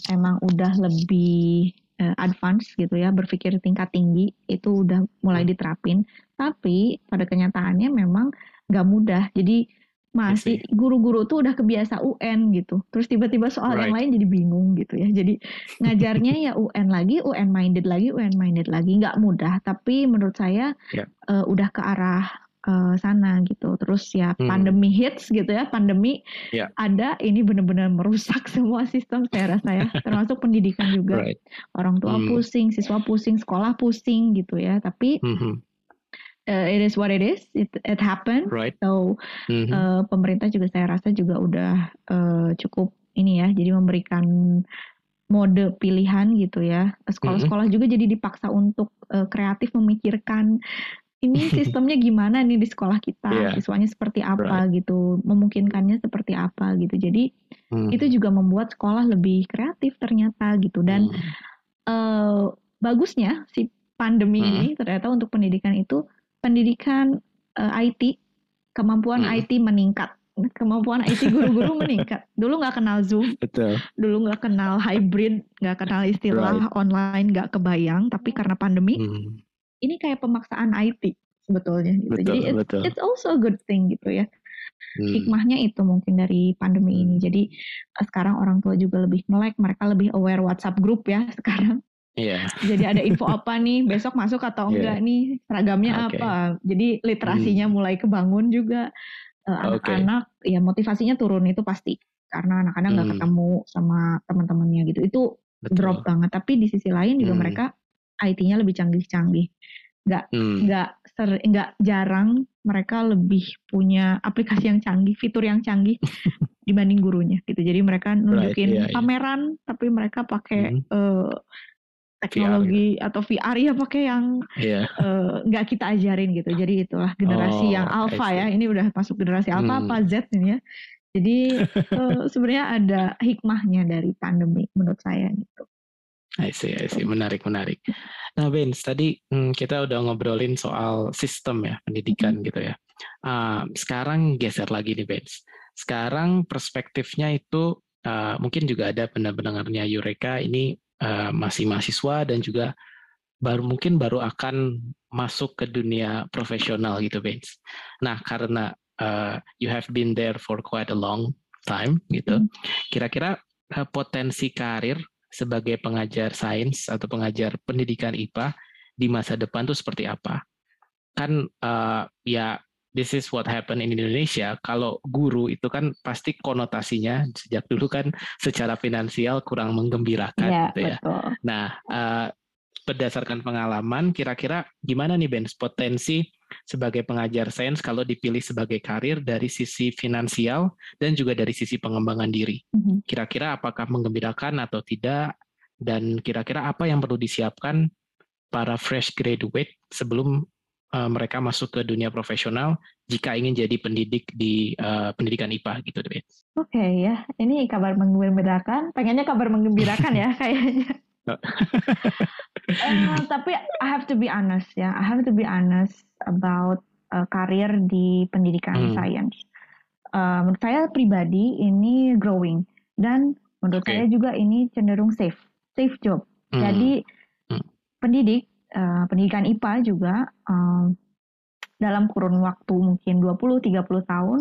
emang udah lebih uh, advance gitu ya. Berpikir tingkat tinggi itu udah mulai hmm. diterapin. Tapi pada kenyataannya memang nggak mudah. Jadi masih guru-guru tuh udah kebiasa UN gitu. Terus tiba-tiba soal right. yang lain jadi bingung gitu ya. Jadi ngajarnya ya UN lagi, UN minded lagi, UN minded lagi. Nggak mudah, tapi menurut saya yeah. Ya. uh, udah ke arah uh, sana gitu. Terus ya hmm. pandemi hits gitu ya, pandemi yeah. ada ini benar-benar merusak semua sistem saya rasa ya, termasuk pendidikan juga. Right. Orang tua hmm. pusing, siswa pusing, sekolah pusing gitu ya. Tapi hmm uh, it is what it is. It it happened. Right. So mm-hmm. uh, pemerintah juga saya rasa juga udah uh, cukup ini ya. Jadi memberikan mode pilihan gitu ya. Sekolah-sekolah mm-hmm. juga jadi dipaksa untuk uh, kreatif memikirkan ini sistemnya gimana nih di sekolah kita, yeah. siswanya seperti apa right. gitu, memungkinkannya seperti apa gitu. Jadi mm. itu juga membuat sekolah lebih kreatif ternyata gitu. Dan mm. uh, bagusnya si pandemi mm. ini ternyata untuk pendidikan itu pendidikan uh, eh, IT, kemampuan hmm. IT meningkat. Kemampuan IT guru-guru meningkat. Dulu nggak kenal Zoom, Betul. dulu nggak kenal hybrid, nggak kenal istilah right. online, nggak kebayang. Tapi karena pandemi, hmm. ini kayak pemaksaan IT sebetulnya. Gitu. Betul, Jadi it's, betul. it's also a good thing gitu ya. Hmm. Hikmahnya itu mungkin dari pandemi ini. Jadi eh, sekarang orang tua juga lebih melek, mereka lebih aware WhatsApp group ya sekarang. Iya. Jadi ada info apa nih besok masuk atau iya. enggak yeah. nih seragamnya okay. apa. Jadi literasinya hmm. mulai kebangun juga uh, anak-anak okay. ya motivasinya turun itu pasti karena anak-anak nggak hmm. ketemu sama teman-temannya gitu. Itu Betul. drop banget. Tapi di sisi lain juga hmm. mereka IT-nya lebih canggih-canggih. Nggak hmm. nggak ser nggak jarang mereka lebih punya aplikasi yang canggih, fitur yang canggih dibanding gurunya gitu. Jadi mereka nunjukin right, yeah, iya. pameran yeah. tapi mereka pakai hmm. uh, teknologi VR, gitu. atau VR ya pakai yang yeah. Iya. uh, nggak kita ajarin gitu. Jadi itulah generasi oh, yang alpha ya. Ini udah masuk generasi alpha hmm. apa Z ini ya. Jadi uh, sebenarnya ada hikmahnya dari pandemi menurut saya gitu. I see, I see. Menarik, menarik. Nah, Ben, tadi hmm, kita udah ngobrolin soal sistem ya, pendidikan hmm. gitu ya. Uh, sekarang geser lagi nih, Ben. Sekarang perspektifnya itu uh, mungkin juga ada pendengarnya Eureka ini uh, masih mahasiswa dan juga baru mungkin baru akan masuk ke dunia profesional gitu, Vince. Nah, karena uh, you have been there for quite a long time gitu, hmm. kira-kira uh, potensi karir sebagai pengajar sains atau pengajar pendidikan IPA di masa depan tuh seperti apa? Kan uh, ya this is what happen in Indonesia. Kalau guru itu kan pasti konotasinya sejak dulu kan secara finansial kurang menggembirakan ya, gitu ya. Betul. Nah, uh, berdasarkan pengalaman, kira-kira gimana nih Ben potensi sebagai pengajar sains kalau dipilih sebagai karir dari sisi finansial dan juga dari sisi pengembangan diri. Mhm. Kira-kira apakah menggembirakan atau tidak? Dan kira-kira apa yang perlu disiapkan para fresh graduate sebelum uh, mereka masuk ke dunia profesional jika ingin jadi pendidik di uh, pendidikan IPA gitu, Oke okay, ya, ini kabar menggembirakan. Pengennya kabar menggembirakan ya kayaknya. uh, tapi I have to be honest ya, I have to be honest about uh, karir di pendidikan hmm. sains. Uh, menurut saya pribadi ini growing dan menurut okay. saya juga ini cenderung safe, safe job. Hmm. Jadi hmm. pendidik uh, pendidikan IPA juga um, dalam kurun waktu mungkin 20-30 tahun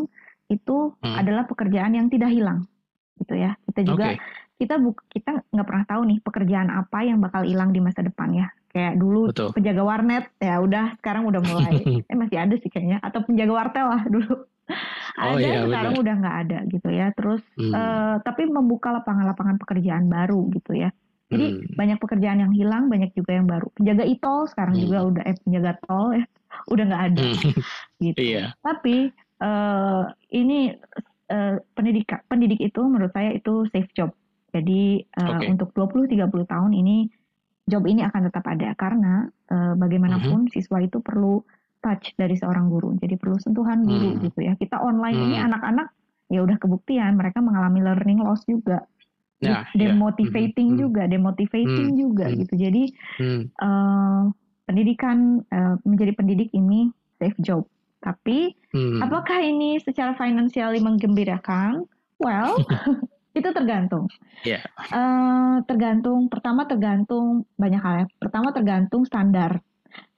itu hmm. adalah pekerjaan yang tidak hilang gitu ya kita juga okay. kita bu kita nggak pernah tahu nih pekerjaan apa yang bakal hilang di masa depan ya kayak dulu Betul. penjaga warnet ya udah sekarang udah mulai eh masih ada sih kayaknya atau penjaga wartel lah dulu oh, ada iya, sekarang bener. udah nggak ada gitu ya terus hmm. uh, tapi membuka lapangan-lapangan pekerjaan baru gitu ya jadi hmm. banyak pekerjaan yang hilang, banyak juga yang baru. Penjaga e-tol sekarang hmm. juga udah eh penjaga tol ya udah nggak ada hmm. gitu. Iya. Tapi uh, ini uh, pendidik pendidik itu menurut saya itu safe job. Jadi uh, okay. untuk 20-30 tahun ini job ini akan tetap ada karena uh, bagaimanapun hmm. siswa itu perlu touch dari seorang guru. Jadi perlu sentuhan guru hmm. gitu ya. Kita online hmm. ini anak-anak ya udah kebuktian mereka mengalami learning loss juga Nah, demotivating ya. juga, demotivating hmm. juga hmm. gitu. Jadi hmm. uh, pendidikan uh, menjadi pendidik ini safe job. Tapi hmm. apakah ini secara finansial menggembirakan? Well, itu tergantung. Yeah. Ya. Uh, tergantung. Pertama tergantung banyak hal. Ya. Pertama tergantung standar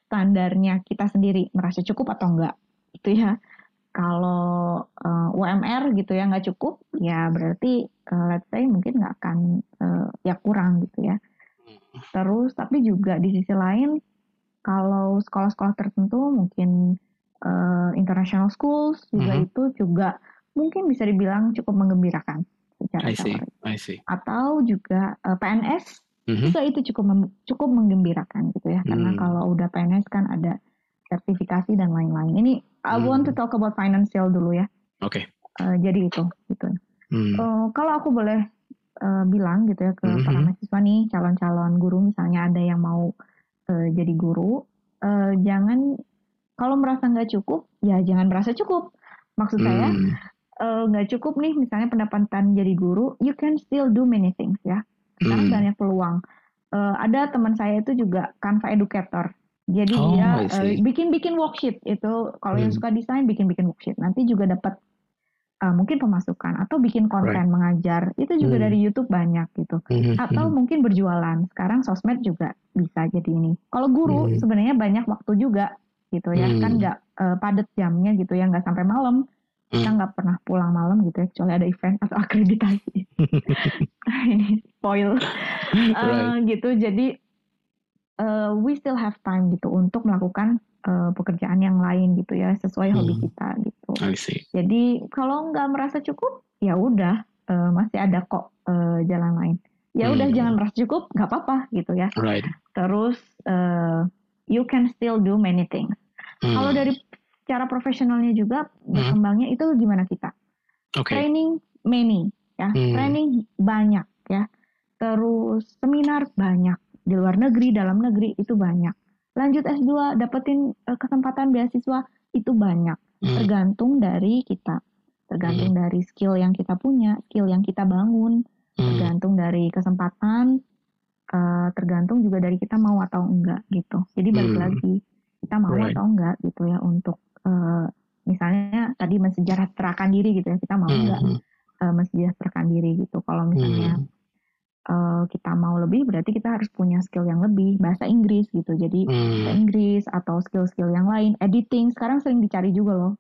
standarnya kita sendiri merasa cukup atau enggak. Itu ya kalau uh, eh, UMR gitu ya nggak cukup ya berarti uh, let's say mungkin nggak akan uh, ya kurang gitu ya terus tapi juga di sisi lain kalau sekolah-sekolah tertentu mungkin uh, international schools juga mm -hmm. itu juga mungkin bisa dibilang cukup menggembirakan secara I see. I see. atau juga uh, PNS mm -hmm. juga itu cukup cukup menggembirakan gitu ya karena mm. kalau udah PNS kan ada sertifikasi dan lain-lain. Ini I hmm. want to talk about financial dulu ya. Oke. Okay. Uh, jadi itu gitu. Hmm. Uh, kalau aku boleh uh, bilang gitu ya ke hmm. para mahasiswa nih calon-calon guru misalnya ada yang mau uh, jadi guru, uh, jangan kalau merasa nggak cukup ya jangan merasa cukup. Maksud hmm. saya nggak uh, cukup nih misalnya pendapatan jadi guru, you can still do many things ya. Sekarang hmm. banyak peluang. Uh, ada teman saya itu juga Canva educator jadi oh, dia uh, bikin-bikin worksheet itu kalau hmm. yang suka desain bikin-bikin worksheet. Nanti juga dapat uh, mungkin pemasukan atau bikin konten right. mengajar. Itu juga hmm. dari YouTube banyak gitu. Hmm. Atau hmm. mungkin berjualan. Sekarang sosmed juga bisa jadi ini. Kalau guru hmm. sebenarnya banyak waktu juga gitu ya. Hmm. Kan nggak uh, padat jamnya gitu ya, nggak sampai malam. Kita hmm. nggak pernah pulang malam gitu ya, kecuali ada event atau akreditasi. ini spoil uh, gitu. Jadi uh, we still have time gitu untuk melakukan uh, pekerjaan yang lain gitu ya sesuai hmm. hobi kita gitu. Jadi kalau nggak merasa cukup ya udah uh, masih ada kok uh, jalan lain. Ya udah hmm. jangan merasa cukup nggak apa-apa gitu ya. Right. Terus uh, you can still do many things. Hmm. Kalau dari cara profesionalnya juga hmm. berkembangnya itu gimana kita? Okay. Training many ya, hmm. training banyak ya. Terus seminar banyak di luar negeri, dalam negeri itu banyak. Lanjut S2, dapetin uh, kesempatan beasiswa itu banyak. Hmm. Tergantung dari kita. Tergantung hmm. dari skill yang kita punya, skill yang kita bangun, hmm. tergantung dari kesempatan, uh, tergantung juga dari kita mau atau enggak gitu. Jadi balik hmm. lagi, kita mau right. atau enggak gitu ya untuk uh, misalnya tadi mensejahterakan diri gitu ya, kita mau hmm. enggak uh, mensejahterakan diri gitu. Kalau misalnya hmm uh, kita mau lebih berarti kita harus punya skill yang lebih bahasa Inggris gitu jadi hmm. Inggris atau skill-skill yang lain editing sekarang sering dicari juga loh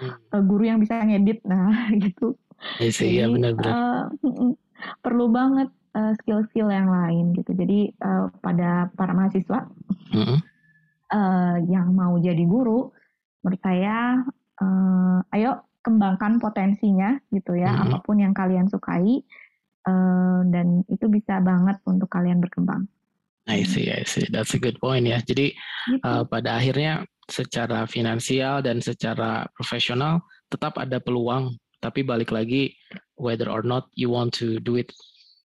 hmm. uh, guru yang bisa ngedit nah gitu iya, iya benar-benar uh, perlu banget uh, skill-skill yang lain gitu. Jadi uh, pada para mahasiswa mm -hmm. uh, yang mau jadi guru, menurut saya uh, ayo kembangkan potensinya gitu ya, mm -hmm. apa pun yang kalian sukai uh, dan itu bisa banget untuk kalian berkembang. I see, I see. That's a good point ya. Jadi gitu. uh, pada akhirnya secara finansial dan secara profesional tetap ada peluang, tapi balik lagi whether or not you want to do it,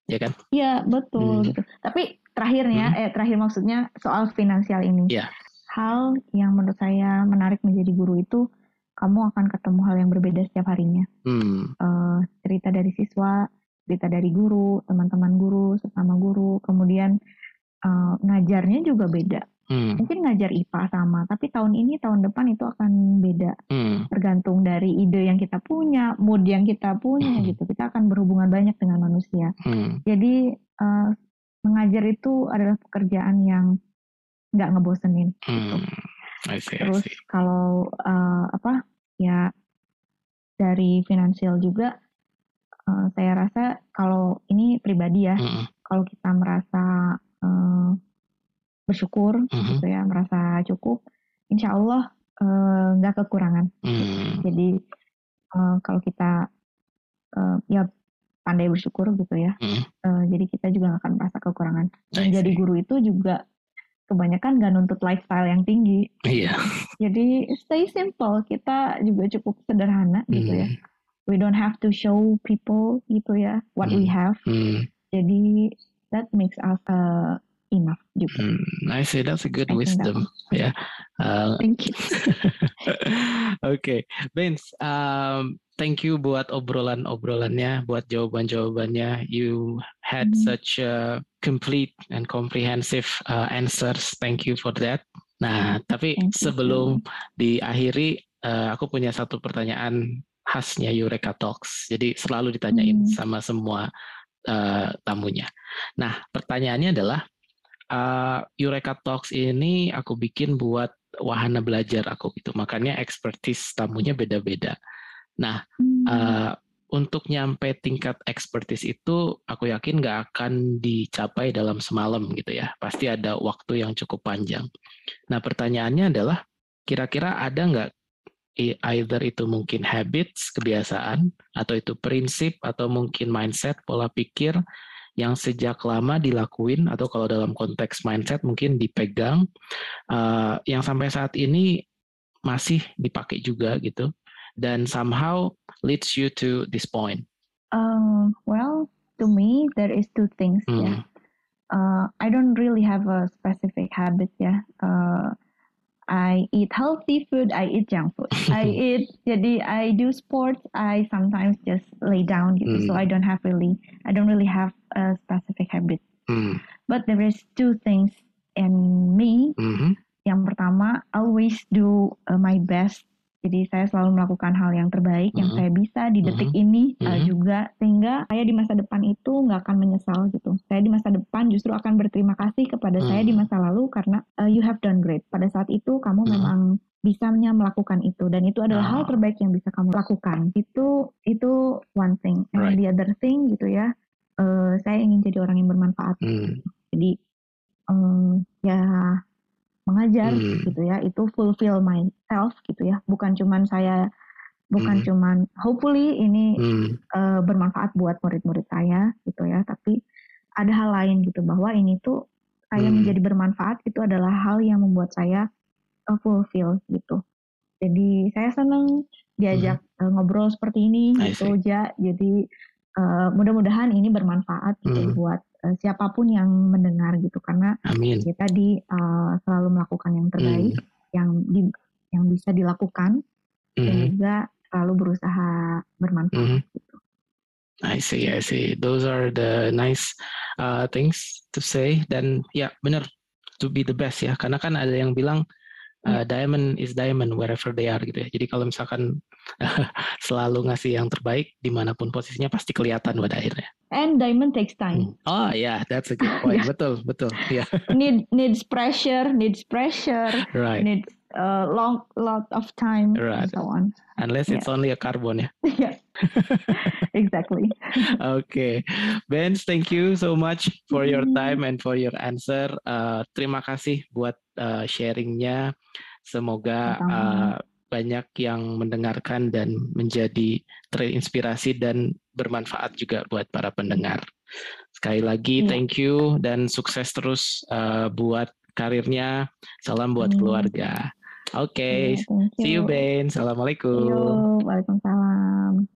ya kan? Iya betul. Hmm. Gitu. Tapi terakhirnya, hmm. eh terakhir maksudnya soal finansial ini. Yeah. Hal yang menurut saya menarik menjadi guru itu kamu akan ketemu hal yang berbeda setiap harinya. Hmm. Uh, cerita dari siswa, cerita dari guru, teman-teman guru, sesama guru, kemudian uh, ngajarnya juga beda. Hmm. Mungkin ngajar IPA sama, tapi tahun ini tahun depan itu akan beda. Hmm. Tergantung dari ide yang kita punya, mood yang kita punya hmm. gitu. Kita akan berhubungan banyak dengan manusia. Hmm. Jadi uh, mengajar itu adalah pekerjaan yang nggak ngebosenin. Gitu. Hmm. Gitu. I see, Terus I see. kalau uh, apa ya dari finansial juga uh, saya rasa kalau ini pribadi ya, hmm. kalau kita merasa uh, bersyukur mm-hmm. gitu ya merasa cukup insya Allah eh, nggak uh, kekurangan mm. jadi uh, kalau kita uh, ya pandai bersyukur gitu ya mm. uh, jadi kita juga gak akan merasa kekurangan dan jadi guru itu juga kebanyakan gak nuntut lifestyle yang tinggi iya jadi stay simple kita juga cukup sederhana mm. gitu ya we don't have to show people gitu ya what mm. we have mm. jadi that makes us uh, enough juga. Hmm, I say that's a good I wisdom. Ya. Yeah. Uh, thank you. Oke, okay. Benz, um, thank you buat obrolan-obrolannya, buat jawaban-jawabannya. You had hmm. such a complete and comprehensive uh, answers. Thank you for that. Nah, tapi thank sebelum you. diakhiri, uh, aku punya satu pertanyaan khasnya Eureka Talks. Jadi selalu ditanyain hmm. sama semua uh, tamunya. Nah, pertanyaannya adalah uh, Eureka Talks ini aku bikin buat wahana belajar aku gitu. Makanya expertise tamunya beda-beda. Nah, hmm. uh, untuk nyampe tingkat expertise itu aku yakin nggak akan dicapai dalam semalam gitu ya. Pasti ada waktu yang cukup panjang. Nah, pertanyaannya adalah kira-kira ada nggak either itu mungkin habits, kebiasaan, atau itu prinsip, atau mungkin mindset, pola pikir yang sejak lama dilakuin atau kalau dalam konteks mindset mungkin dipegang uh, yang sampai saat ini masih dipakai juga gitu dan somehow leads you to this point. Um, well, to me there is two things hmm. ya. Uh, I don't really have a specific habit ya. Uh, I eat healthy food, I eat junk food. I eat jadi I do sports, I sometimes just lay down gitu. Mm. So I don't have really I don't really have a specific habit. Mm. But there is two things in me. Mm-hmm. Yang pertama, always do uh, my best jadi saya selalu melakukan hal yang terbaik mm -hmm. yang mm-hmm. saya bisa di detik mm -hmm. ini mm -hmm. juga sehingga saya di masa depan itu nggak akan menyesal gitu. Saya di masa depan justru akan berterima kasih kepada mm -hmm. saya di masa lalu karena uh, you have done great. Pada saat itu kamu mm -hmm. memang bisanya melakukan itu dan itu adalah oh. hal terbaik yang bisa kamu lakukan. Itu itu one thing. And right. the other thing gitu ya, uh, saya ingin jadi orang yang bermanfaat. Mm. Jadi um, ya mengajar hmm. gitu ya itu fulfill myself gitu ya bukan cuman saya bukan hmm. cuman hopefully ini hmm. uh, bermanfaat buat murid-murid saya gitu ya tapi ada hal lain gitu bahwa ini tuh saya hmm. menjadi bermanfaat itu adalah hal yang membuat saya uh, fulfill gitu jadi saya senang diajak hmm. uh, ngobrol seperti ini gitu aja jadi uh, mudah-mudahan ini bermanfaat gitu hmm. buat Eh, siapa pun yang mendengar gitu karena Amin. kita di uh, selalu melakukan yang terbaik hmm. yang di yang bisa dilakukan hmm. dan juga selalu berusaha bermanfaat hmm. gitu. I see, I see. Those are the nice uh, things to say dan ya benar to be the best ya karena kan ada yang bilang uh, diamond is diamond wherever they are gitu ya. Jadi kalau misalkan selalu ngasih yang terbaik di mana pun posisinya pasti kelihatan pada akhirnya. And diamond takes time. Hmm. Oh yeah, that's a good point. yeah. Betul, betul. Yeah. Need needs pressure, needs pressure. Right. Needs a long lot of time right. and so on. Unless yeah. it's only a carbon ya. Yeah. exactly. okay, Ben, thank you so much for your time and for your answer. Uh, terima kasih buat uh, sharingnya. Semoga uh, banyak yang mendengarkan dan menjadi terinspirasi dan bermanfaat juga buat para pendengar. Sekali lagi, yeah. thank you dan sukses terus uh, buat karirnya. Salam buat keluarga. Oke, okay. Yeah, see you Ben. Assalamualaikum. Waalaikumsalam.